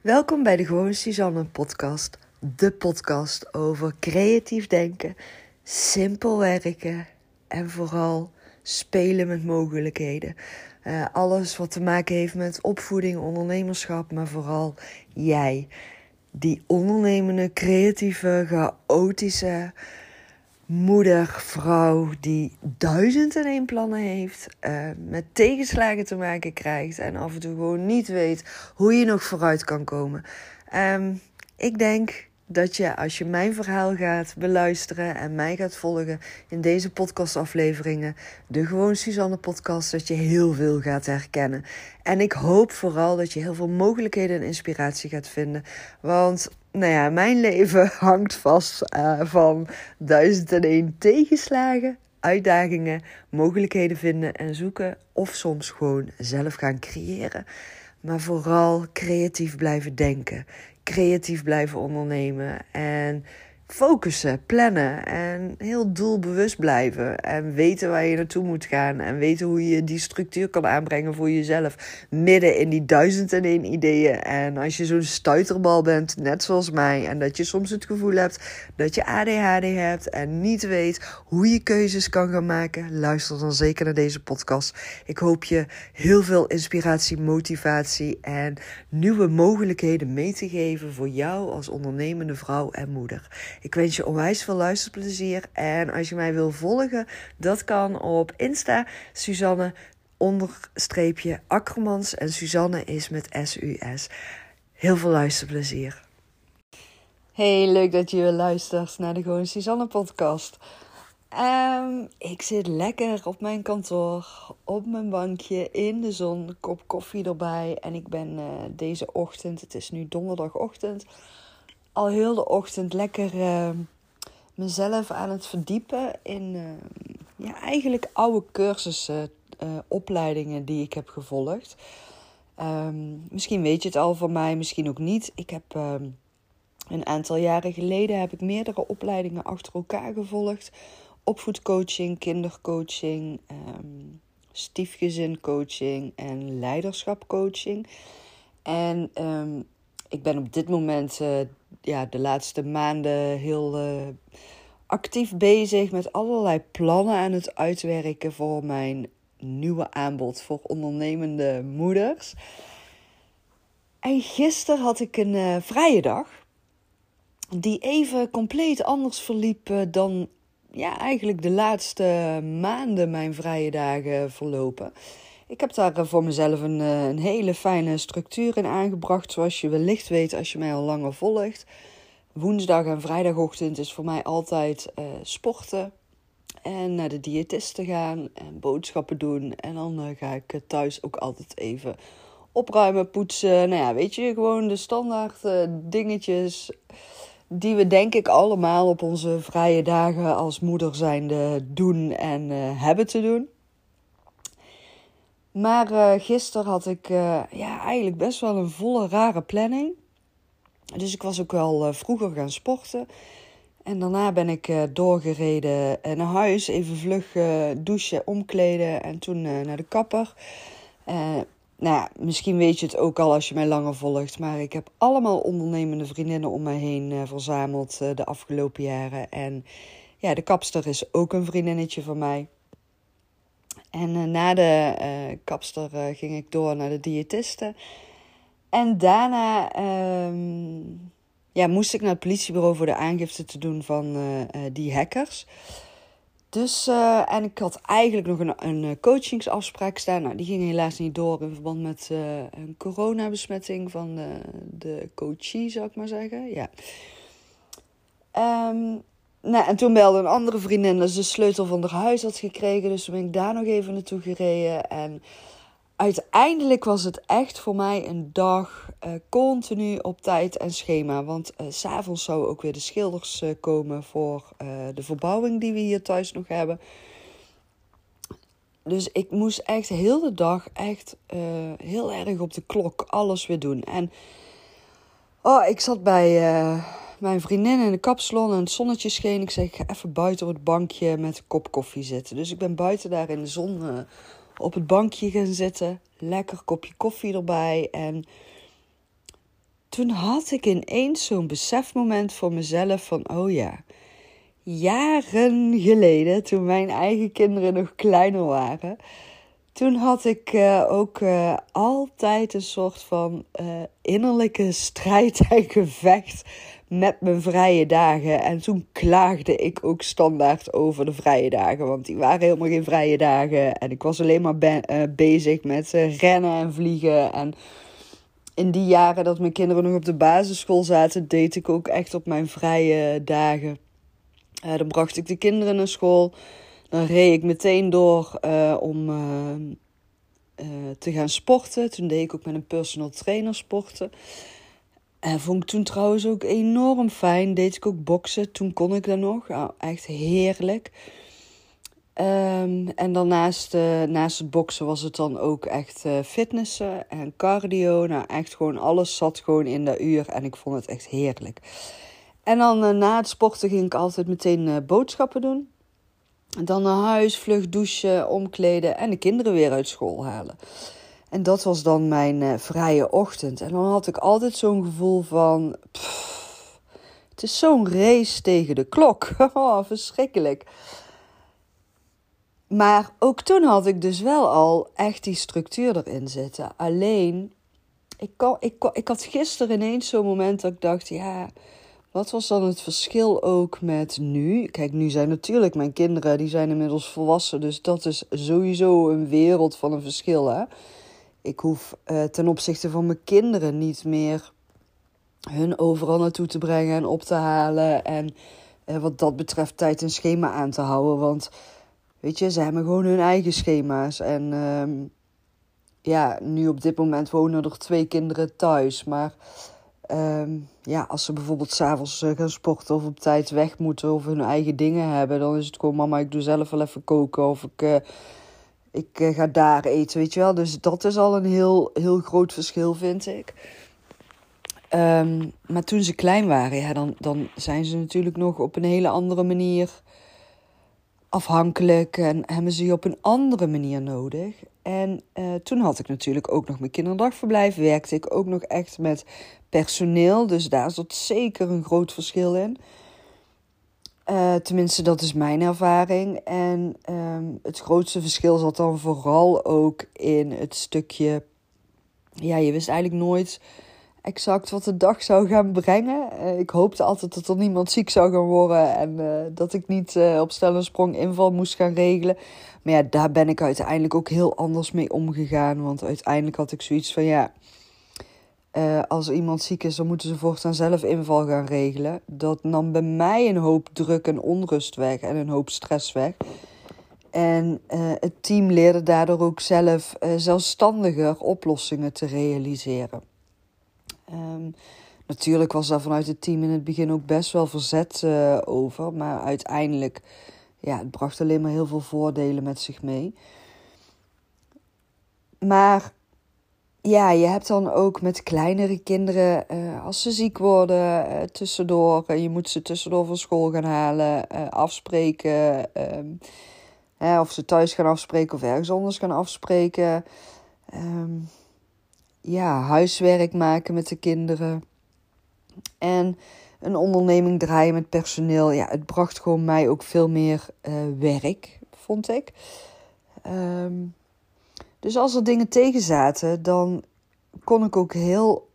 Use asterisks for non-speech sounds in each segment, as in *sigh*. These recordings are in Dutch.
Welkom bij de Gewoon Suzanne podcast. De podcast over creatief denken, simpel werken en vooral spelen met mogelijkheden. Uh, alles wat te maken heeft met opvoeding, ondernemerschap, maar vooral jij. Die ondernemende, creatieve, chaotische moeder, vrouw die duizend en één plannen heeft, uh, met tegenslagen te maken krijgt en af en toe gewoon niet weet hoe je nog vooruit kan komen. Um, ik denk dat je als je mijn verhaal gaat beluisteren en mij gaat volgen in deze podcastafleveringen, de Gewoon Suzanne podcast, dat je heel veel gaat herkennen. En ik hoop vooral dat je heel veel mogelijkheden en inspiratie gaat vinden. Want nou ja, mijn leven *laughs* hangt vast uh, van duizend en één tegenslagen, uitdagingen, mogelijkheden vinden en zoeken. Of soms gewoon zelf gaan creëren. Maar vooral creatief blijven denken creatief blijven ondernemen en focussen, plannen en heel doelbewust blijven. En weten waar je naartoe moet gaan. En weten hoe je die structuur kan aanbrengen voor jezelf. Midden in die duizend en één ideeën. En als je zo'n stuiterbal bent, net zoals mij. En dat je soms het gevoel hebt dat je ADHD hebt. En niet weet hoe je keuzes kan gaan maken. Luister dan zeker naar deze podcast. Ik hoop je heel veel inspiratie, motivatie en nieuwe mogelijkheden mee te geven voor jou als ondernemende vrouw en moeder. Ik wens je onwijs veel luisterplezier. En als je mij wil volgen, dat kan op Insta. Suzanne onderstreepje Akkermans. En Suzanne is met S-U-S. Heel veel luisterplezier. Hey, leuk dat je weer luistert naar de Gewoon Suzanne podcast. Um, ik zit lekker op mijn kantoor, op mijn bankje, in de zon, kop koffie erbij. En ik ben uh, deze ochtend, het is nu donderdagochtend, al heel de ochtend lekker uh, mezelf aan het verdiepen in uh, ja, eigenlijk oude cursussen, uh, opleidingen die ik heb gevolgd. Um, misschien weet je het al van mij, misschien ook niet. Ik heb ehm, een aantal jaren geleden heb ik meerdere opleidingen achter elkaar gevolgd. Opvoedcoaching, kindercoaching, stiefgezincoaching en leiderschapcoaching. En ik ben op dit moment ja, de laatste maanden heel uh, actief bezig met allerlei plannen aan het uitwerken voor mijn nieuwe aanbod voor ondernemende moeders. En gisteren had ik een uh, vrije dag. Die even compleet anders verliep uh, dan ja, eigenlijk de laatste maanden mijn vrije dagen verlopen. Ik heb daar voor mezelf een, een hele fijne structuur in aangebracht, zoals je wellicht weet als je mij al langer volgt. Woensdag en vrijdagochtend is voor mij altijd uh, sporten en naar de diëtist gaan en boodschappen doen. En dan ga ik thuis ook altijd even opruimen, poetsen. Nou ja, weet je, gewoon de standaard dingetjes die we denk ik allemaal op onze vrije dagen als moeder zijnde doen en hebben te doen. Maar uh, gisteren had ik uh, ja, eigenlijk best wel een volle rare planning. Dus ik was ook wel uh, vroeger gaan sporten. En daarna ben ik doorgereden naar huis. Even vlug douchen, omkleden en toen naar de kapper. nou ja, misschien weet je het ook al als je mij langer volgt. Maar ik heb allemaal ondernemende vriendinnen om mij heen verzameld de afgelopen jaren. En ja, de kapster is ook een vriendinnetje van mij. En uh, na de uh, kapster uh, ging ik door naar de diëtiste. En daarna um, ja, moest ik naar het politiebureau voor de aangifte te doen van die hackers. Dus, en ik had eigenlijk nog een, een coachingsafspraak staan. Nou, die ging helaas niet door in verband met een coronabesmetting van de, de coachie, zou ik maar zeggen. Ja. Um, nou, en toen belde een andere vriendin dat ze de sleutel van haar huis had gekregen. Dus toen ben ik daar nog even naartoe gereden. En uiteindelijk was het echt voor mij een dag uh, continu op tijd en schema. Want uh, s'avonds zouden ook weer de schilders uh, komen voor de verbouwing die we hier thuis nog hebben. Dus ik moest echt heel de dag echt heel erg op de klok alles weer doen. En oh, ik zat bij mijn vriendin in de kapsalon en het zonnetje scheen. Ik zei, ik ga even buiten op het bankje met een kop koffie zitten. Dus ik ben buiten daar in de zon uh, op het bankje gaan zitten. Lekker kopje koffie erbij. En toen had ik ineens zo'n besefmoment voor mezelf van, oh ja, jaren geleden, toen mijn eigen kinderen nog kleiner waren, toen had ik uh, ook uh, altijd een soort van innerlijke *laughs* strijd en gevecht met mijn vrije dagen. En toen klaagde ik ook standaard over de vrije dagen, want die waren helemaal geen vrije dagen. En ik was alleen maar bezig met rennen en vliegen. En in die jaren dat mijn kinderen nog op de basisschool zaten, deed ik ook echt op mijn vrije dagen. dan bracht ik de kinderen naar school. Dan reed ik meteen door om te gaan sporten. Toen deed ik ook met een personal trainer sporten. En vond ik toen trouwens ook enorm fijn. Deed ik ook boksen. Toen kon ik dat nog. Oh, echt heerlijk. Um, en daarnaast naast het boksen was het dan ook echt fitnessen en cardio. Nou, echt gewoon alles zat gewoon in dat uur. En ik vond het echt heerlijk. En dan na het sporten ging ik altijd meteen boodschappen doen. Dan naar huis, vlug douchen, omkleden en de kinderen weer uit school halen. En dat was dan mijn uh, vrije ochtend. En dan had ik altijd zo'n gevoel van. Het is zo'n race tegen de klok. *laughs* Oh, verschrikkelijk. Maar ook toen had ik dus wel al echt die structuur erin zitten. Alleen, ik, ik, ik had gisteren ineens zo'n moment dat ik dacht: ja wat was dan het verschil ook met nu? Kijk, nu zijn natuurlijk mijn kinderen, die zijn inmiddels volwassen. Dus dat is sowieso een wereld van een verschil. Hè? Ik hoef uh, ten opzichte van mijn kinderen niet meer hun overal naartoe te brengen en op te halen. En uh, wat dat betreft tijd en schema aan te houden. Want weet je, ze hebben gewoon hun eigen schema's. En uh, ja, nu op dit moment wonen er twee kinderen thuis. Maar Um, ja, als ze bijvoorbeeld s'avonds uh, gaan sporten of op tijd weg moeten of hun eigen dingen hebben, dan is het gewoon: mama, ik doe zelf wel even koken of ik, ik uh, ga daar eten, weet je wel. Dus dat is al een heel, heel groot verschil, vind ik. Um, maar toen ze klein waren, ja, dan, dan zijn ze natuurlijk nog op een hele andere manier afhankelijk en hebben ze je op een andere manier nodig. En uh, toen had ik natuurlijk ook nog mijn kinderdagverblijf, werkte ik ook nog echt met personeel. Dus daar zat zeker een groot verschil in. Uh, tenminste, dat is mijn ervaring. En um, het grootste verschil zat dan vooral ook in het stukje. Ja, je wist eigenlijk nooit exact wat de dag zou gaan brengen. Uh, ik hoopte altijd dat er niemand ziek zou gaan worden en uh, dat ik niet uh, op stel en sprong inval moest gaan regelen. Maar ja, daar ben ik uiteindelijk ook heel anders mee omgegaan. Want uiteindelijk had ik zoiets van ja uh, als iemand ziek is, dan moeten ze voortaan zelf inval gaan regelen. Dat nam bij mij een hoop druk en onrust weg en een hoop stress weg. En uh, het team leerde daardoor ook zelf uh, zelfstandiger oplossingen te realiseren. Um, natuurlijk was daar vanuit het team in het begin ook best wel verzet over. Maar uiteindelijk, ja, het bracht alleen maar heel veel voordelen met zich mee. Maar ja, je hebt dan ook met kleinere kinderen, uh, als ze ziek worden, uh, tussendoor. Uh, je moet ze tussendoor van school gaan halen, afspreken. Ehm, of ze thuis gaan afspreken of ergens anders gaan afspreken. Um, ja, huiswerk maken met de kinderen. En een onderneming draaien met personeel. Ja, het bracht gewoon mij ook veel meer werk, vond ik. Um, dus als er dingen tegen zaten, dan kon ik ook heel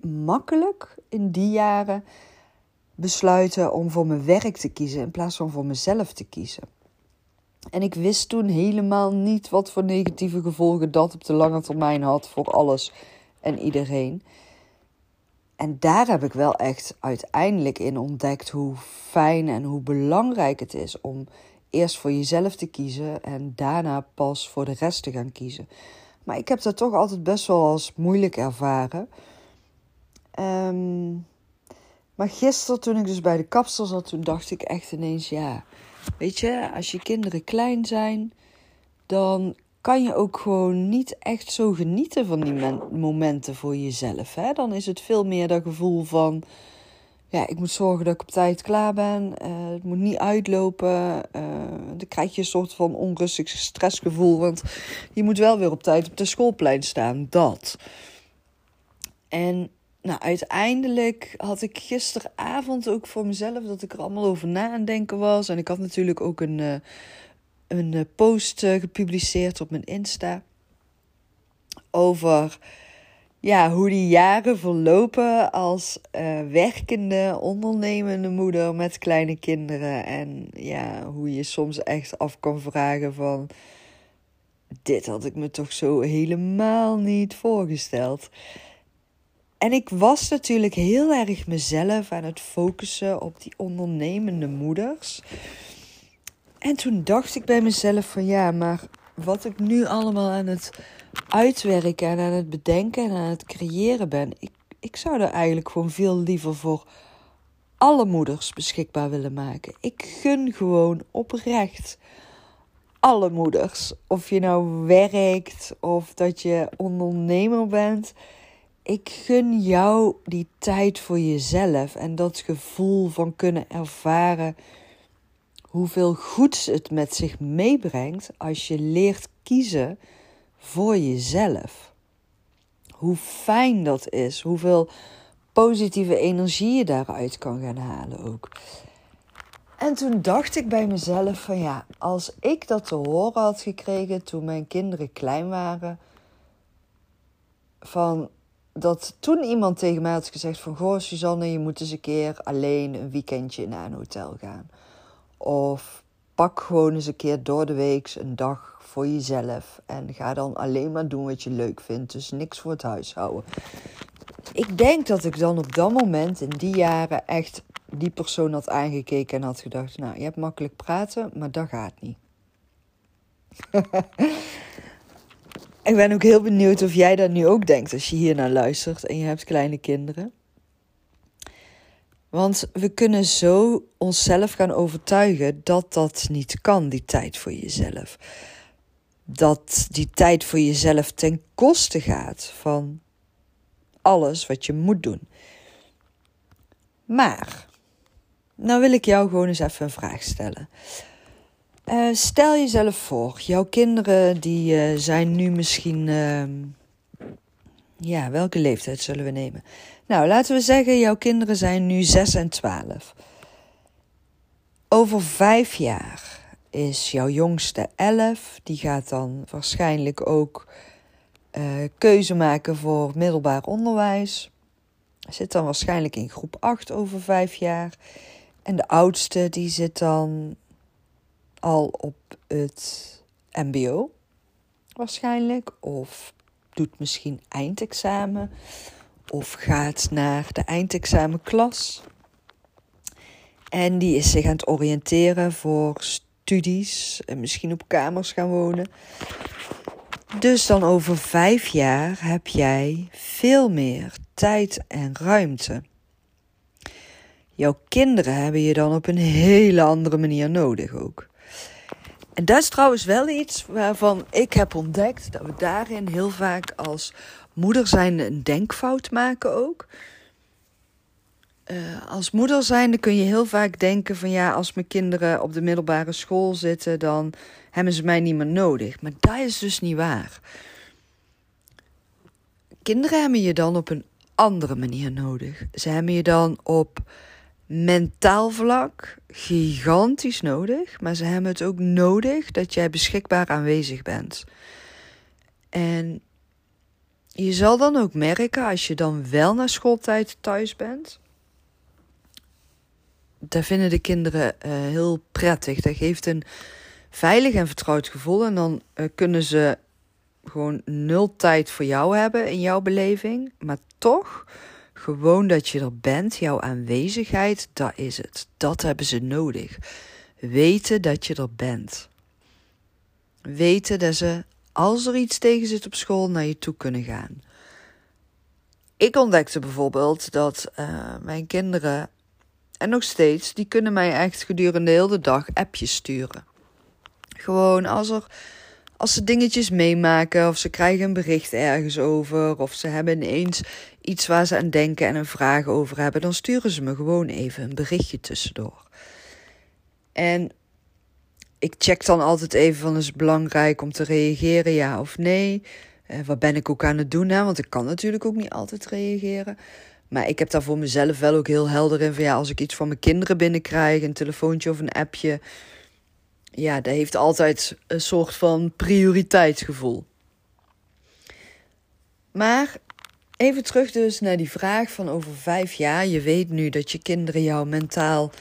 makkelijk in die jaren besluiten om voor mijn werk te kiezen in plaats van voor mezelf te kiezen. En ik wist toen helemaal niet wat voor negatieve gevolgen dat op de lange termijn had voor alles en iedereen. En daar heb ik wel echt uiteindelijk in ontdekt hoe fijn en hoe belangrijk het is om eerst voor jezelf te kiezen en daarna pas voor de rest te gaan kiezen. Maar ik heb dat toch altijd best wel als moeilijk ervaren. Um, maar gisteren, toen ik dus bij de kapsel zat, toen dacht ik echt ineens: ja, weet je, als je kinderen klein zijn, dan kan je ook gewoon niet echt zo genieten van die momenten voor jezelf. Hè? Dan is het veel meer dat gevoel van ja, ik moet zorgen dat ik op tijd klaar ben. Uh, het moet niet uitlopen. Uh, dan krijg je een soort van onrustig stressgevoel. Want je moet wel weer op tijd op de schoolplein staan. Dat. En nou, uiteindelijk had ik gisteravond ook voor mezelf dat ik er allemaal over na aan denken was. En ik had natuurlijk ook een, uh, een post gepubliceerd op mijn Insta over ja, hoe die jaren verlopen als werkende, ondernemende moeder met kleine kinderen. En ja, hoe je soms echt af kan vragen van dit had ik me toch zo helemaal niet voorgesteld. En ik was natuurlijk heel erg mezelf aan het focussen op die ondernemende moeders. En toen dacht ik bij mezelf van ja, maar wat ik nu allemaal aan het uitwerken en aan het bedenken en aan het creëren ben, ik, ik zou er eigenlijk gewoon veel liever voor alle moeders beschikbaar willen maken. Ik gun gewoon oprecht alle moeders. Of je nou werkt of dat je ondernemer bent. Ik gun jou die tijd voor jezelf en dat gevoel van kunnen ervaren hoeveel goeds het met zich meebrengt als je leert kiezen voor jezelf. Hoe fijn dat is, hoeveel positieve energie je daaruit kan gaan halen ook. En toen dacht ik bij mezelf van ja, als ik dat te horen had gekregen toen mijn kinderen klein waren, van dat toen iemand tegen mij had gezegd van goh Suzanne, je moet eens een keer alleen een weekendje naar een hotel gaan. Of pak gewoon eens een keer door de week een dag voor jezelf en ga dan alleen maar doen wat je leuk vindt, dus niks voor het huishouden. Ik denk dat ik dan op dat moment in die jaren echt die persoon had aangekeken en had gedacht: Nou, je hebt makkelijk praten, maar dat gaat niet. *laughs* ik ben ook heel benieuwd of jij dat nu ook denkt als je hier naar luistert en je hebt kleine kinderen. Want we kunnen zo onszelf gaan overtuigen dat dat niet kan, die tijd voor jezelf. Dat die tijd voor jezelf ten koste gaat van alles wat je moet doen. Maar nou wil ik jou gewoon eens even een vraag stellen. Uh, stel jezelf voor, jouw kinderen die uh, zijn nu misschien, uh, ja, welke leeftijd zullen we nemen? Nou, laten we zeggen, jouw kinderen zijn nu 6 en 12. Over vijf jaar is jouw jongste 11. Die gaat dan waarschijnlijk ook uh, keuze maken voor middelbaar onderwijs. Zit dan waarschijnlijk in groep 8 over vijf jaar. En de oudste die zit dan al op het MBO waarschijnlijk. Of doet misschien eindexamen. Of gaat naar de eindexamenklas. En die is zich aan het oriënteren voor studies en misschien op kamers gaan wonen. Dus dan over vijf jaar heb jij veel meer tijd en ruimte. Jouw kinderen hebben je dan op een hele andere manier nodig ook. En dat is trouwens wel iets waarvan ik heb ontdekt dat we daarin heel vaak als moeder zijn een denkfout maken ook. Uh, als moeder zijnde kun je heel vaak denken van ja, als mijn kinderen op de middelbare school zitten, dan hebben ze mij niet meer nodig. Maar dat is dus niet waar. Kinderen hebben je dan op een andere manier nodig. Ze hebben je dan op mentaal vlak gigantisch nodig, maar ze hebben het ook nodig dat jij beschikbaar aanwezig bent. En je zal dan ook merken als je dan wel na schooltijd thuis bent. Dat vinden de kinderen uh, heel prettig. Dat geeft een veilig en vertrouwd gevoel. En dan uh, kunnen ze gewoon nul tijd voor jou hebben in jouw beleving. Maar toch gewoon dat je er bent, jouw aanwezigheid, dat is het. Dat hebben ze nodig. Weten dat je er bent. Weten dat ze, als er iets tegen zit op school, naar je toe kunnen gaan. Ik ontdekte bijvoorbeeld dat uh, mijn kinderen, en nog steeds, die kunnen mij echt gedurende de hele dag appjes sturen. Gewoon als er als ze dingetjes meemaken of ze krijgen een bericht ergens over of ze hebben ineens iets waar ze aan denken en een vraag over hebben, dan sturen ze me gewoon even een berichtje tussendoor. En ik check dan altijd even van is het belangrijk om te reageren, ja of nee. Eh, wat ben ik ook aan het doen, hè? want ik kan natuurlijk ook niet altijd reageren. Maar ik heb daar voor mezelf wel ook heel helder in van ja, als ik iets van mijn kinderen binnenkrijg, een telefoontje of een appje, ja, dat heeft altijd een soort van prioriteitsgevoel. Maar even terug dus naar die vraag van over vijf jaar. Je weet nu dat je kinderen jou mentaal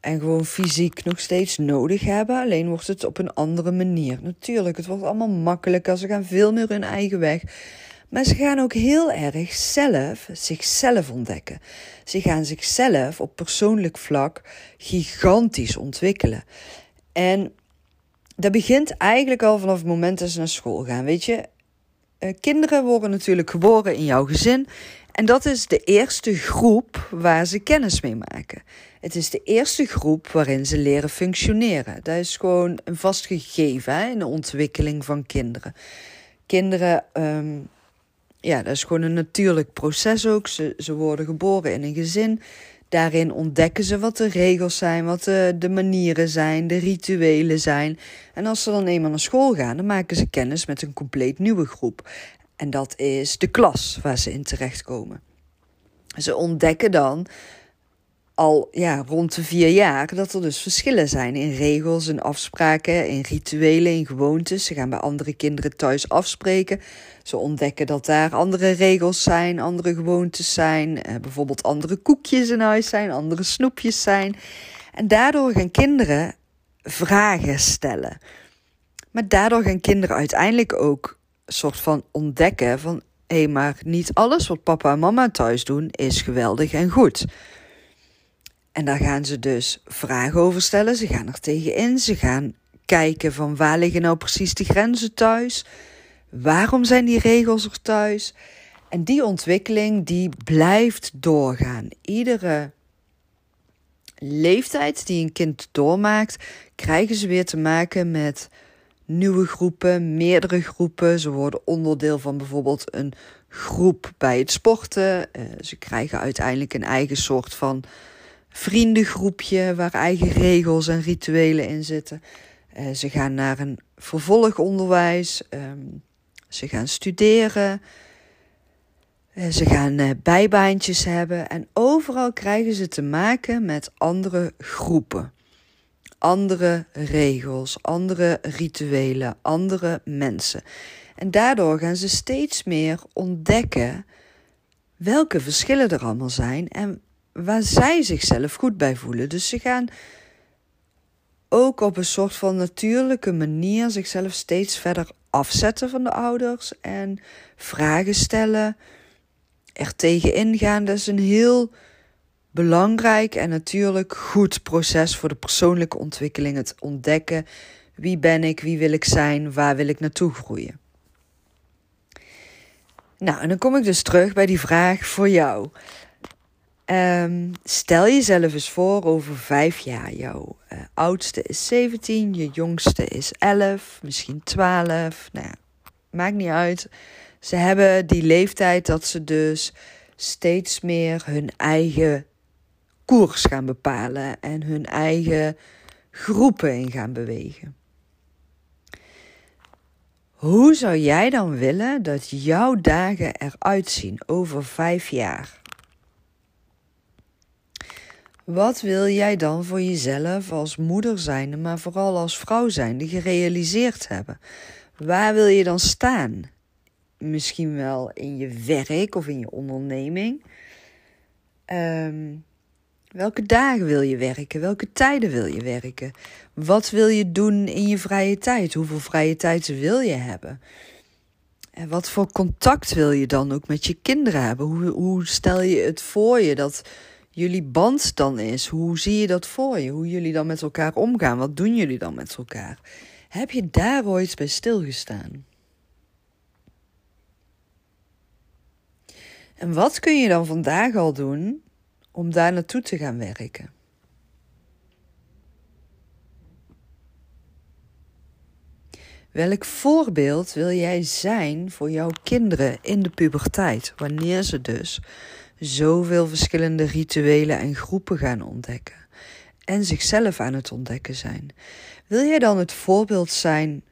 en gewoon fysiek nog steeds nodig hebben. Alleen wordt het op een andere manier. Natuurlijk, het wordt allemaal makkelijker. Ze gaan veel meer hun eigen weg. Maar ze gaan ook heel erg zelf zichzelf ontdekken. Ze gaan zichzelf op persoonlijk vlak gigantisch ontwikkelen. En dat begint eigenlijk al vanaf het moment dat ze naar school gaan. Weet je, eh, kinderen worden natuurlijk geboren in jouw gezin. En dat is de eerste groep waar ze kennis mee maken. Het is de eerste groep waarin ze leren functioneren. Dat is gewoon een vast gegeven hè, in de ontwikkeling van kinderen. Kinderen, um, ja, dat is gewoon een natuurlijk proces ook. Ze, ze worden geboren in een gezin. Daarin ontdekken ze wat de regels zijn, wat de, manieren zijn, de rituelen zijn. En als ze dan eenmaal naar school gaan, dan maken ze kennis met een compleet nieuwe groep. En dat is de klas waar ze in terechtkomen. Ze ontdekken dan al ja, rond de vier jaar dat er dus verschillen zijn in regels, in afspraken, in rituelen, in gewoontes. Ze gaan bij andere kinderen thuis afspreken. Ze ontdekken dat daar andere regels zijn, andere gewoontes zijn, eh, bijvoorbeeld andere koekjes in huis zijn, andere snoepjes zijn. En daardoor gaan kinderen vragen stellen. Maar daardoor gaan kinderen uiteindelijk ook een soort van ontdekken van hé, hey, maar niet alles wat papa en mama thuis doen is geweldig en goed. En daar gaan ze dus vragen over stellen. Ze gaan er tegenin. Ze gaan kijken van waar liggen nou precies de grenzen thuis? Waarom zijn die regels er thuis? En die ontwikkeling die blijft doorgaan. Iedere leeftijd die een kind doormaakt, krijgen ze weer te maken met nieuwe groepen, meerdere groepen. Ze worden onderdeel van bijvoorbeeld een groep bij het sporten. Eh, ze krijgen uiteindelijk een eigen soort van vriendengroepje waar eigen regels en rituelen in zitten. Uh, ze gaan naar een vervolgonderwijs. Um, ze gaan studeren. Uh, ze gaan uh, bijbaantjes hebben. En overal krijgen ze te maken met andere groepen. Andere regels, andere rituelen, andere mensen. En daardoor gaan ze steeds meer ontdekken welke verschillen er allemaal zijn en waar zij zichzelf goed bij voelen. Dus ze gaan ook op een soort van natuurlijke manier zichzelf steeds verder afzetten van de ouders en vragen stellen, er tegen ingaan. Dat is een heel belangrijk en natuurlijk goed proces voor de persoonlijke ontwikkeling. Het ontdekken wie ben ik, wie wil ik zijn, waar wil ik naartoe groeien. Nou, en dan kom ik dus terug bij die vraag voor jou. Um, stel jezelf eens voor over vijf jaar. Jouw uh, oudste is 17, je jongste is 11, misschien 12. Nou maakt niet uit. Ze hebben die leeftijd dat ze dus steeds meer hun eigen koers gaan bepalen en hun eigen groepen in gaan bewegen. Hoe zou jij dan willen dat jouw dagen eruit zien over vijf jaar? Wat wil jij dan voor jezelf als moeder zijnde, maar vooral als vrouw zijnde, gerealiseerd hebben? Waar wil je dan staan? Misschien wel in je werk of in je onderneming. Um, welke dagen wil je werken? Welke tijden wil je werken? Wat wil je doen in je vrije tijd? Hoeveel vrije tijd wil je hebben? En wat voor contact wil je dan ook met je kinderen hebben? Hoe, hoe stel je het voor je dat jullie band dan is. Hoe zie je dat voor je? Hoe jullie dan met elkaar omgaan? Wat doen jullie dan met elkaar? Heb je daar ooit bij stilgestaan? En wat kun je dan vandaag al doen om daar naartoe te gaan werken? Welk voorbeeld wil jij zijn voor jouw kinderen in de puberteit, wanneer ze dus zoveel verschillende rituelen en groepen gaan ontdekken en zichzelf aan het ontdekken zijn. Wil jij dan het voorbeeld zijn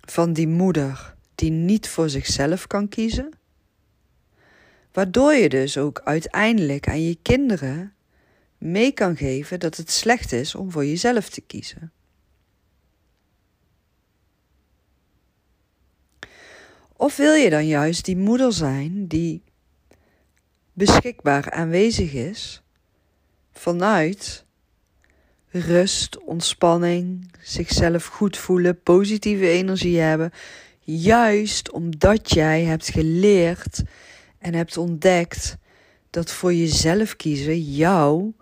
van die moeder die niet voor zichzelf kan kiezen? Waardoor je dus ook uiteindelijk aan je kinderen mee kan geven dat het slecht is om voor jezelf te kiezen. Of wil je dan juist die moeder zijn die beschikbaar aanwezig is vanuit rust, ontspanning, zichzelf goed voelen, positieve energie hebben, juist omdat jij hebt geleerd en hebt ontdekt dat voor jezelf kiezen jou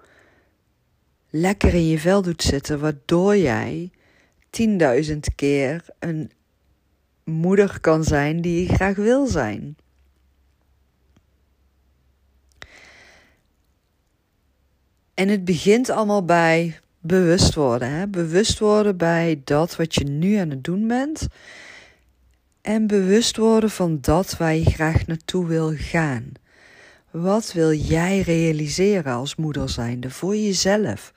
lekker in je vel doet zitten, waardoor jij tienduizend keer een moeder kan zijn die je graag wil zijn. En het begint allemaal bij bewust worden. Hè? Bewust worden bij dat wat je nu aan het doen bent. En bewust worden van dat waar je graag naartoe wil gaan. Wat wil jij realiseren als moeder zijnde voor jezelf?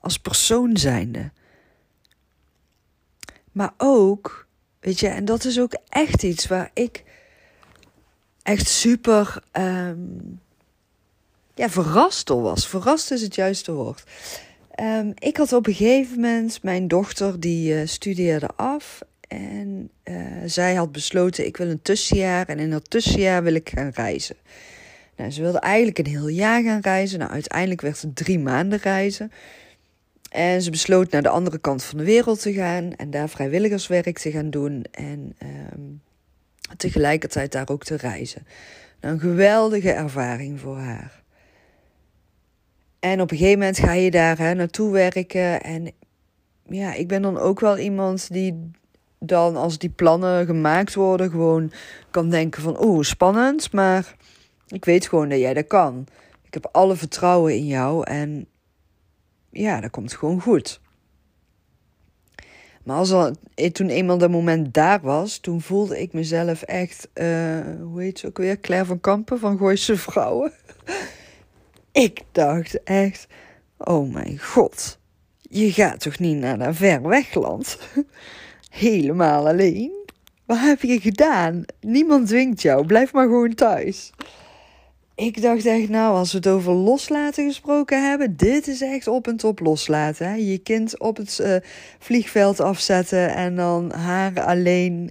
Als persoon zijnde. Maar ook, weet je, en dat is ook echt iets waar ik echt super um, ja, verrast was. Verrast is het juiste woord. Um, ik had op een gegeven moment mijn dochter die uh, studeerde af en uh, zij had besloten ik wil een tussenjaar en in dat tussenjaar wil ik gaan reizen. Nou, ze wilde eigenlijk een heel jaar gaan reizen. Nou, uiteindelijk werd het drie maanden reizen. En ze besloot naar de andere kant van de wereld te gaan en daar vrijwilligerswerk te gaan doen en um, tegelijkertijd daar ook te reizen. Nou, een geweldige ervaring voor haar. En op een gegeven moment ga je daar hè, naartoe werken. En ja, ik ben dan ook wel iemand die dan als die plannen gemaakt worden, gewoon kan denken van oeh, spannend. Maar ik weet gewoon dat jij dat kan. Ik heb alle vertrouwen in jou en ja, dat komt gewoon goed. Maar als al, eh, toen eenmaal dat moment daar was, toen voelde ik mezelf echt, uh, hoe heet ze ook weer? Claire van Kampen van Gooise Vrouwen. Ik dacht echt, oh mijn god, je gaat toch niet naar dat ver wegland? *laughs* Helemaal alleen? Wat heb je gedaan? Niemand dwingt jou, blijf maar gewoon thuis. Ik dacht echt, nou, als we het over loslaten gesproken hebben, dit is echt op en top loslaten. Hè? Je kind op het uh, vliegveld afzetten en dan haar alleen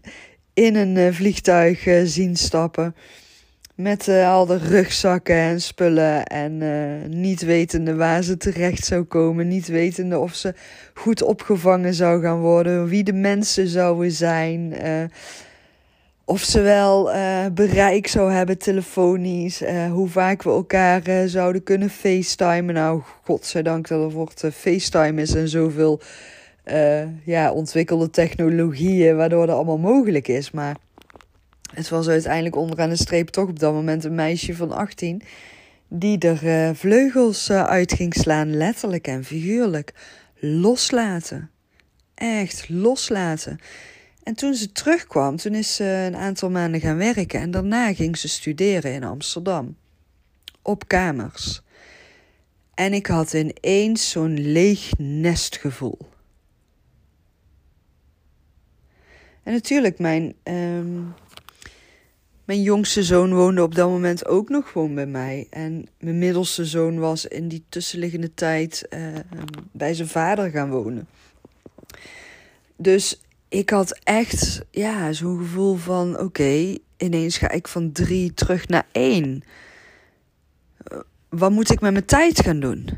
in een uh, vliegtuig uh, zien stappen. Met uh, al de rugzakken en spullen en uh, niet wetende waar ze terecht zou komen. Niet wetende of ze goed opgevangen zou gaan worden. Wie de mensen zouden zijn. Uh, of ze wel bereik zou hebben telefonisch. hoe vaak we elkaar zouden kunnen facetimen. Nou, godzijdank dat er wordt facetime is en zoveel ja, ontwikkelde technologieën. Waardoor dat allemaal mogelijk is. Maar het was uiteindelijk onderaan de streep toch op dat moment een meisje van 18 die er uh, vleugels uh, uit ging slaan, letterlijk en figuurlijk. Loslaten. Echt loslaten. En toen ze terugkwam, toen is ze een aantal maanden gaan werken en daarna ging ze studeren in Amsterdam. Op kamers. En ik had ineens zo'n leeg nestgevoel. En natuurlijk, mijn um, mijn jongste zoon woonde op dat moment ook nog gewoon bij mij. En mijn middelste zoon was in die tussenliggende tijd uh, bij zijn vader gaan wonen. Dus ik had echt ja, zo'n gevoel van: oké, ineens ga ik van drie terug naar één. Wat moet ik met mijn tijd gaan doen?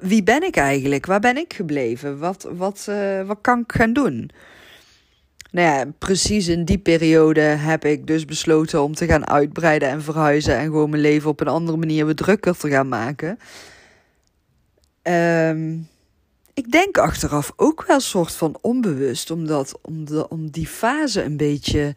Wie ben ik eigenlijk? Waar ben ik gebleven? Wat, wat, uh, wat kan ik gaan doen? Nou ja, precies in die periode heb ik dus besloten om te gaan uitbreiden en verhuizen. En gewoon mijn leven op een andere manier wat drukker te gaan maken. Um, ik denk achteraf ook wel een soort van onbewust, omdat, om, de, om die fase een beetje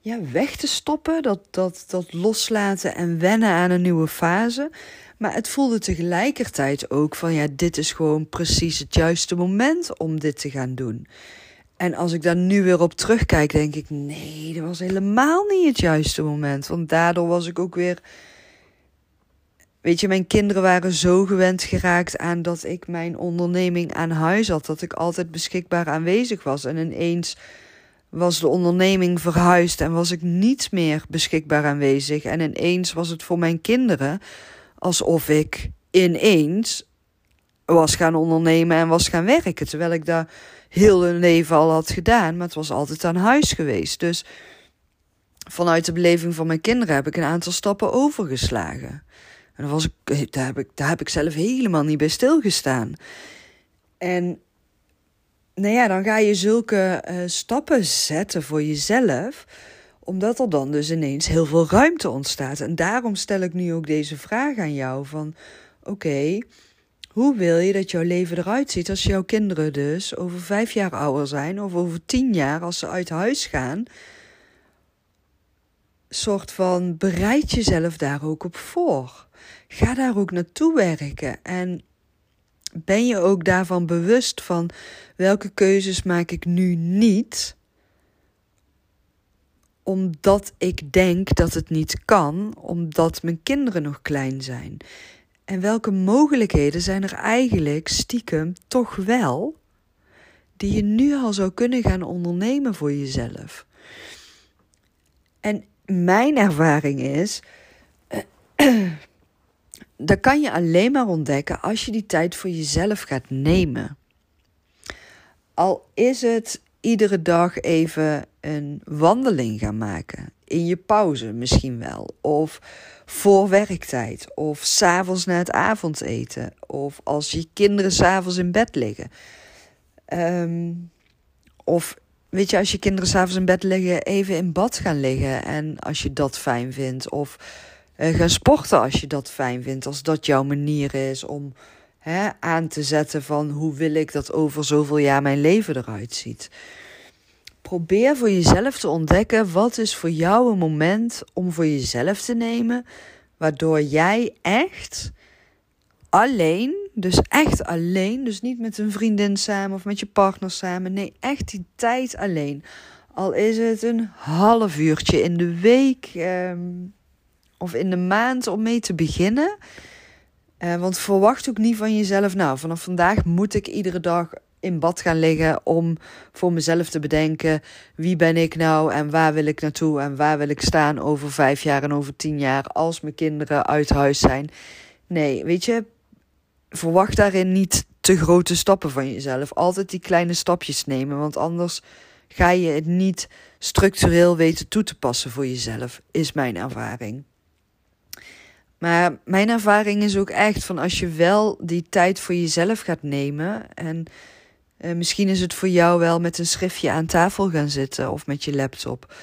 ja, weg te stoppen. Dat, dat, dat loslaten en wennen aan een nieuwe fase. Maar het voelde tegelijkertijd ook van ja, dit is gewoon precies het juiste moment om dit te gaan doen. En als ik daar nu weer op terugkijk, denk ik: nee, dat was helemaal niet het juiste moment. Want daardoor was ik ook weer. Weet je, mijn kinderen waren zo gewend geraakt aan dat ik mijn onderneming aan huis had. Dat ik altijd beschikbaar aanwezig was. En ineens was de onderneming verhuisd en was ik niet meer beschikbaar aanwezig. En ineens was het voor mijn kinderen alsof ik ineens was gaan ondernemen en was gaan werken. Terwijl ik daar heel hun leven al had gedaan, maar het was altijd aan huis geweest. Dus vanuit de beleving van mijn kinderen heb ik een aantal stappen overgeslagen. En was ik, daar, heb ik, daar heb ik zelf helemaal niet bij stilgestaan. En nou ja, dan ga je zulke uh, stappen zetten voor jezelf, omdat er dan dus ineens heel veel ruimte ontstaat. En daarom stel ik nu ook deze vraag aan jou: van oké, hoe wil je dat jouw leven eruit ziet als jouw kinderen dus over vijf jaar ouder zijn of over tien jaar als ze uit huis gaan? Soort van bereid jezelf daar ook op voor. Ga daar ook naartoe werken en ben je ook daarvan bewust van welke keuzes maak ik nu niet? Omdat ik denk dat het niet kan, omdat mijn kinderen nog klein zijn. En welke mogelijkheden zijn er eigenlijk stiekem toch wel, die je nu al zou kunnen gaan ondernemen voor jezelf? En mijn ervaring is *clears throat* dat kan je alleen maar ontdekken als je die tijd voor jezelf gaat nemen. Al is het iedere dag even een wandeling gaan maken. In je pauze misschien wel. Of voor werktijd. Of s'avonds na het avondeten. Of als je kinderen s'avonds in bed liggen. Ehm, of weet je, als je kinderen s'avonds in bed liggen, even in bad gaan liggen. En als je dat fijn vindt. Of uh, gaan sporten als je dat fijn vindt. Als dat jouw manier is om aan te zetten van hoe wil ik dat over zoveel jaar mijn leven eruit ziet. Probeer voor jezelf te ontdekken wat is voor jou een moment om voor jezelf te nemen, waardoor jij echt alleen, dus echt alleen, dus niet met een vriendin samen of met je partner samen, nee, echt die tijd alleen. Al is het een half uurtje in de week. Ehm, of in de maand om mee te beginnen. Uh, want verwacht ook niet van jezelf, nou, vanaf vandaag moet ik iedere dag in bad gaan liggen om voor mezelf te bedenken wie ben ik nou en waar wil ik naartoe en waar wil ik staan over vijf jaar en over tien jaar als mijn kinderen uit huis zijn. Nee, weet je, verwacht daarin niet te grote stappen van jezelf. Altijd die kleine stapjes nemen, want anders ga je het niet structureel weten toe te passen voor jezelf, is mijn ervaring. Maar mijn ervaring is ook echt van als je wel die tijd voor jezelf gaat nemen. En eh, misschien is het voor jou wel met een schriftje aan tafel gaan zitten of met je laptop.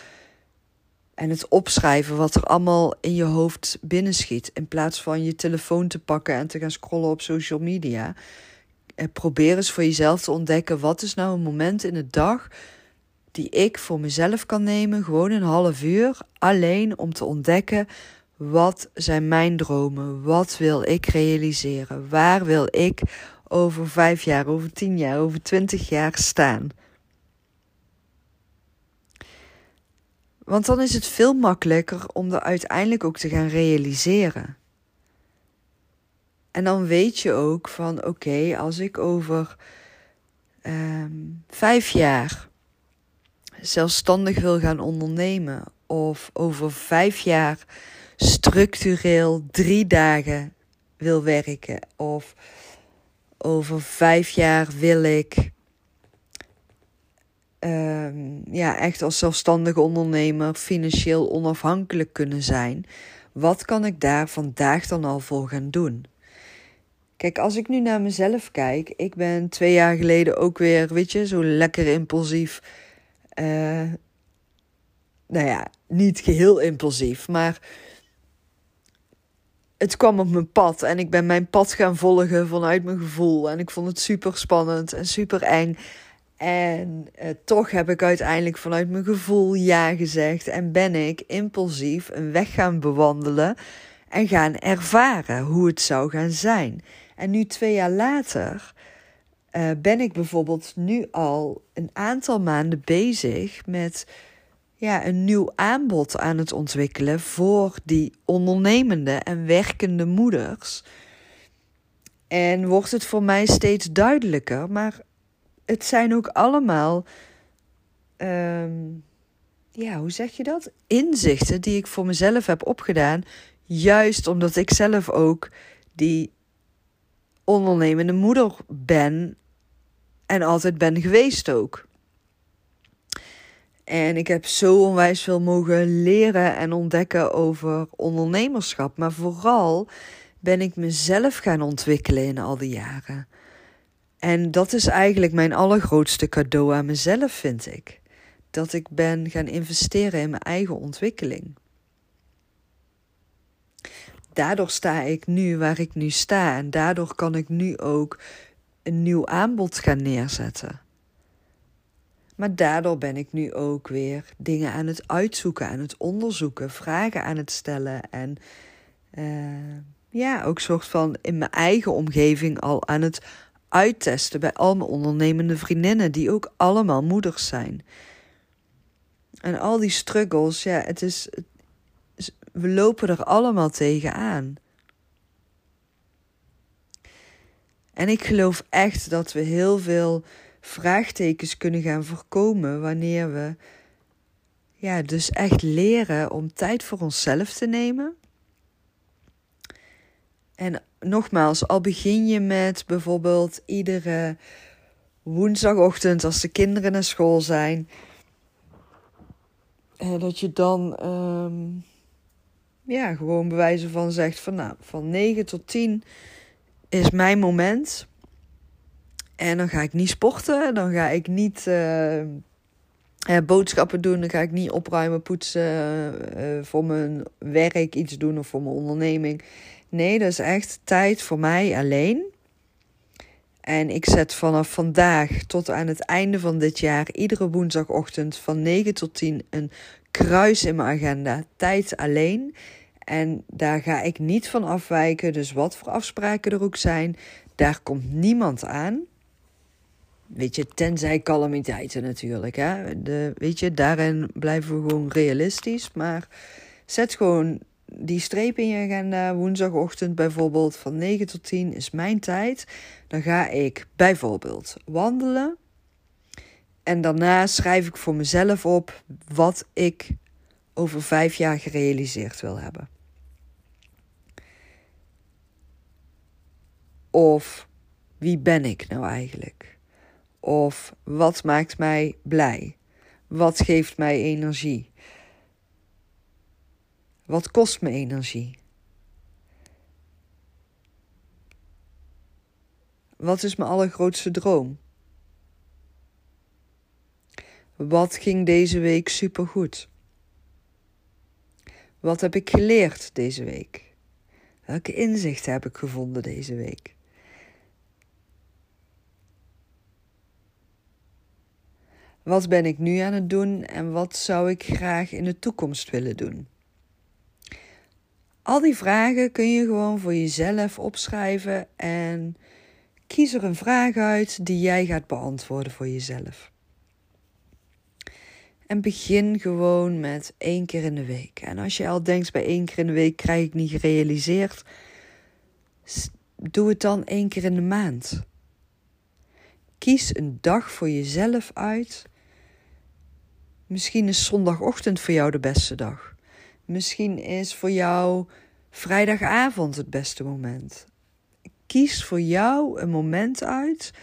En het opschrijven wat er allemaal in je hoofd binnenschiet. In plaats van je telefoon te pakken en te gaan scrollen op social media. Eh, probeer eens voor jezelf te ontdekken wat is nou een moment in de dag die ik voor mezelf kan nemen. Gewoon een half uur alleen om te ontdekken wat zijn mijn dromen? Wat wil ik realiseren? Waar wil ik over vijf jaar, over tien jaar, over twintig jaar staan? Want dan is het veel makkelijker om er uiteindelijk ook te gaan realiseren. En dan weet je ook van oké, als ik over ehm, vijf jaar zelfstandig wil gaan ondernemen, of over vijf jaar structureel drie dagen wil werken. Of over vijf jaar wil ik um, ja, echt als zelfstandige ondernemer financieel onafhankelijk kunnen zijn. Wat kan ik daar vandaag dan al voor gaan doen? Kijk, als ik nu naar mezelf kijk, ik ben twee jaar geleden ook weer, weet je, zo lekker impulsief. Uh, nou ja, niet geheel impulsief, maar het kwam op mijn pad en ik ben mijn pad gaan volgen vanuit mijn gevoel. En ik vond het super spannend en super eng. En eh, toch heb ik uiteindelijk vanuit mijn gevoel ja gezegd en ben ik impulsief een weg gaan bewandelen en gaan ervaren hoe het zou gaan zijn. En nu twee jaar later uh, ben ik bijvoorbeeld nu al een aantal maanden bezig met ja, een nieuw aanbod aan het ontwikkelen voor die ondernemende en werkende moeders. En wordt het voor mij steeds duidelijker, maar het zijn ook allemaal ehm, ja, hoe zeg je dat? Inzichten die ik voor mezelf heb opgedaan. Juist omdat ik zelf ook die ondernemende moeder ben en altijd ben geweest ook. En ik heb zo onwijs veel mogen leren en ontdekken over ondernemerschap. Maar vooral ben ik mezelf gaan ontwikkelen in al die jaren. En dat is eigenlijk mijn allergrootste cadeau aan mezelf, vind ik. Dat ik ben gaan investeren in mijn eigen ontwikkeling. Daardoor sta ik nu waar ik nu sta en daardoor kan ik nu ook een nieuw aanbod gaan neerzetten. Maar daardoor ben ik nu ook weer dingen aan het uitzoeken, aan het onderzoeken, vragen aan het stellen en uh, ja, ook soort van in mijn eigen omgeving al aan het uittesten bij al mijn ondernemende vriendinnen, die ook allemaal moeders zijn. En al die struggles, ja, het is. We lopen er allemaal tegenaan. En ik geloof echt dat we heel veel vraagtekens kunnen gaan voorkomen wanneer we ja, dus echt leren om tijd voor onszelf te nemen. En nogmaals, al begin je met bijvoorbeeld iedere woensdagochtend als de kinderen naar school zijn, eh, dat je dan um, ja, gewoon bewijzen van zegt van nou, van 9 tot 10 is mijn moment. En dan ga ik niet sporten, dan ga ik niet uh, boodschappen doen, dan ga ik niet opruimen, poetsen, uh, voor mijn werk iets doen of voor mijn onderneming. Nee, dat is echt tijd voor mij alleen. En ik zet vanaf vandaag tot aan het einde van dit jaar iedere woensdagochtend van 9 tot 10 een kruis in mijn agenda. Tijd alleen. En daar ga ik niet van afwijken. Dus wat voor afspraken er ook zijn, daar komt niemand aan. Weet je, tenzij calamiteiten natuurlijk. Hè? De, weet je, daarin blijven we gewoon realistisch. Maar zet gewoon die streep in je agenda. Woensdagochtend bijvoorbeeld van 9 tot 10 is mijn tijd. Dan ga ik bijvoorbeeld wandelen. En daarna schrijf ik voor mezelf op wat ik over vijf jaar gerealiseerd wil hebben. Of wie ben ik nou eigenlijk? Of wat maakt mij blij? Wat geeft mij energie? Wat kost me energie? Wat is mijn allergrootste droom? Wat ging deze week supergoed? Wat heb ik geleerd deze week? Welke inzichten heb ik gevonden deze week? Wat ben ik nu aan het doen en wat zou ik graag in de toekomst willen doen? Al die vragen kun je gewoon voor jezelf opschrijven en kies er een vraag uit die jij gaat beantwoorden voor jezelf. En begin gewoon met één keer in de week. En als je al denkt bij één keer in de week krijg ik niet gerealiseerd, doe het dan één keer in de maand. Kies een dag voor jezelf uit. Misschien is zondagochtend voor jou de beste dag. Misschien is voor jou vrijdagavond het beste moment. Kies voor jou een moment uit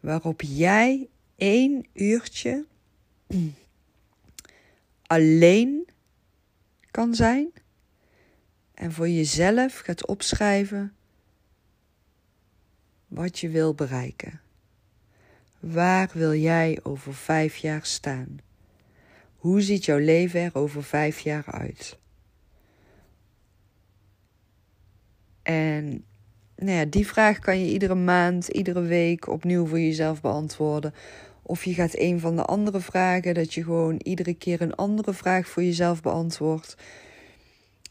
waarop jij één uurtje *clears throat* alleen kan zijn en voor jezelf gaat opschrijven wat je wil bereiken. Waar wil jij over vijf jaar staan? Hoe ziet jouw leven er over vijf jaar uit? En nou ja, die vraag kan je iedere maand, iedere week opnieuw voor jezelf beantwoorden. Of je gaat een van de andere vragen, dat je gewoon iedere keer een andere vraag voor jezelf beantwoordt.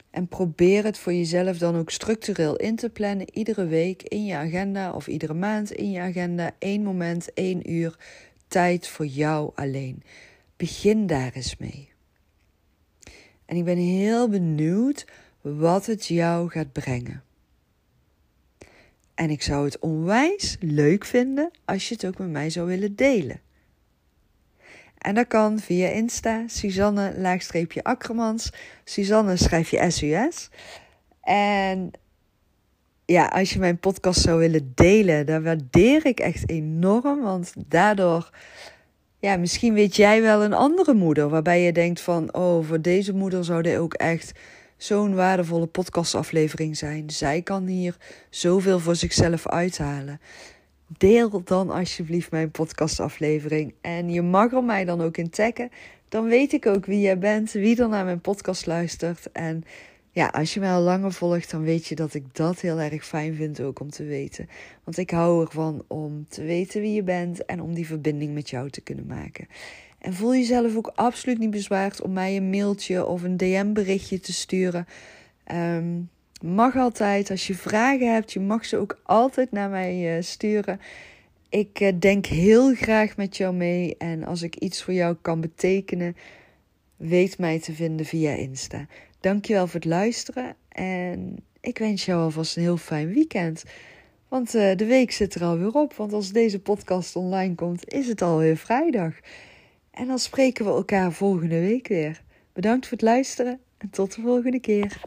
En probeer het voor jezelf dan ook structureel in te plannen. Iedere week in je agenda of iedere maand in je agenda. één moment, één uur tijd voor jou alleen. Begin daar eens mee. En ik ben heel benieuwd wat het jou gaat brengen. En ik zou het onwijs leuk vinden als je het ook met mij zou willen delen. En dat kan via Insta, Suzanne laagstreepje Akkermans. Suzanne schrijf je SUS. En ja, als je mijn podcast zou willen delen, dan waardeer ik echt enorm. Want daardoor, ja, misschien weet jij wel een andere moeder waarbij je denkt van, oh, voor deze moeder zou dit ook echt zo'n waardevolle podcastaflevering zijn. Zij kan hier zoveel voor zichzelf uithalen. Deel dan alsjeblieft mijn podcastaflevering. En je mag er mij dan ook in taggen. Dan weet ik ook wie jij bent, wie er naar mijn podcast luistert. En ja, als je mij al langer volgt, dan weet je dat ik dat heel erg fijn vind ook om te weten. Want ik hou ervan om te weten wie je bent en om die verbinding met jou te kunnen maken. En voel jezelf ook absoluut niet bezwaard om mij een mailtje of een DM-berichtje te sturen. Um, mag altijd, als je vragen hebt, je mag ze ook altijd naar mij uh, sturen. Ik uh, denk heel graag met jou mee en als ik iets voor jou kan betekenen, weet mij te vinden via Insta. Dankjewel voor het luisteren en ik wens jou alvast een heel fijn weekend. Want uh, de week zit er alweer op, want als deze podcast online komt, is het alweer vrijdag. En dan spreken we elkaar volgende week weer. Bedankt voor het luisteren en tot de volgende keer.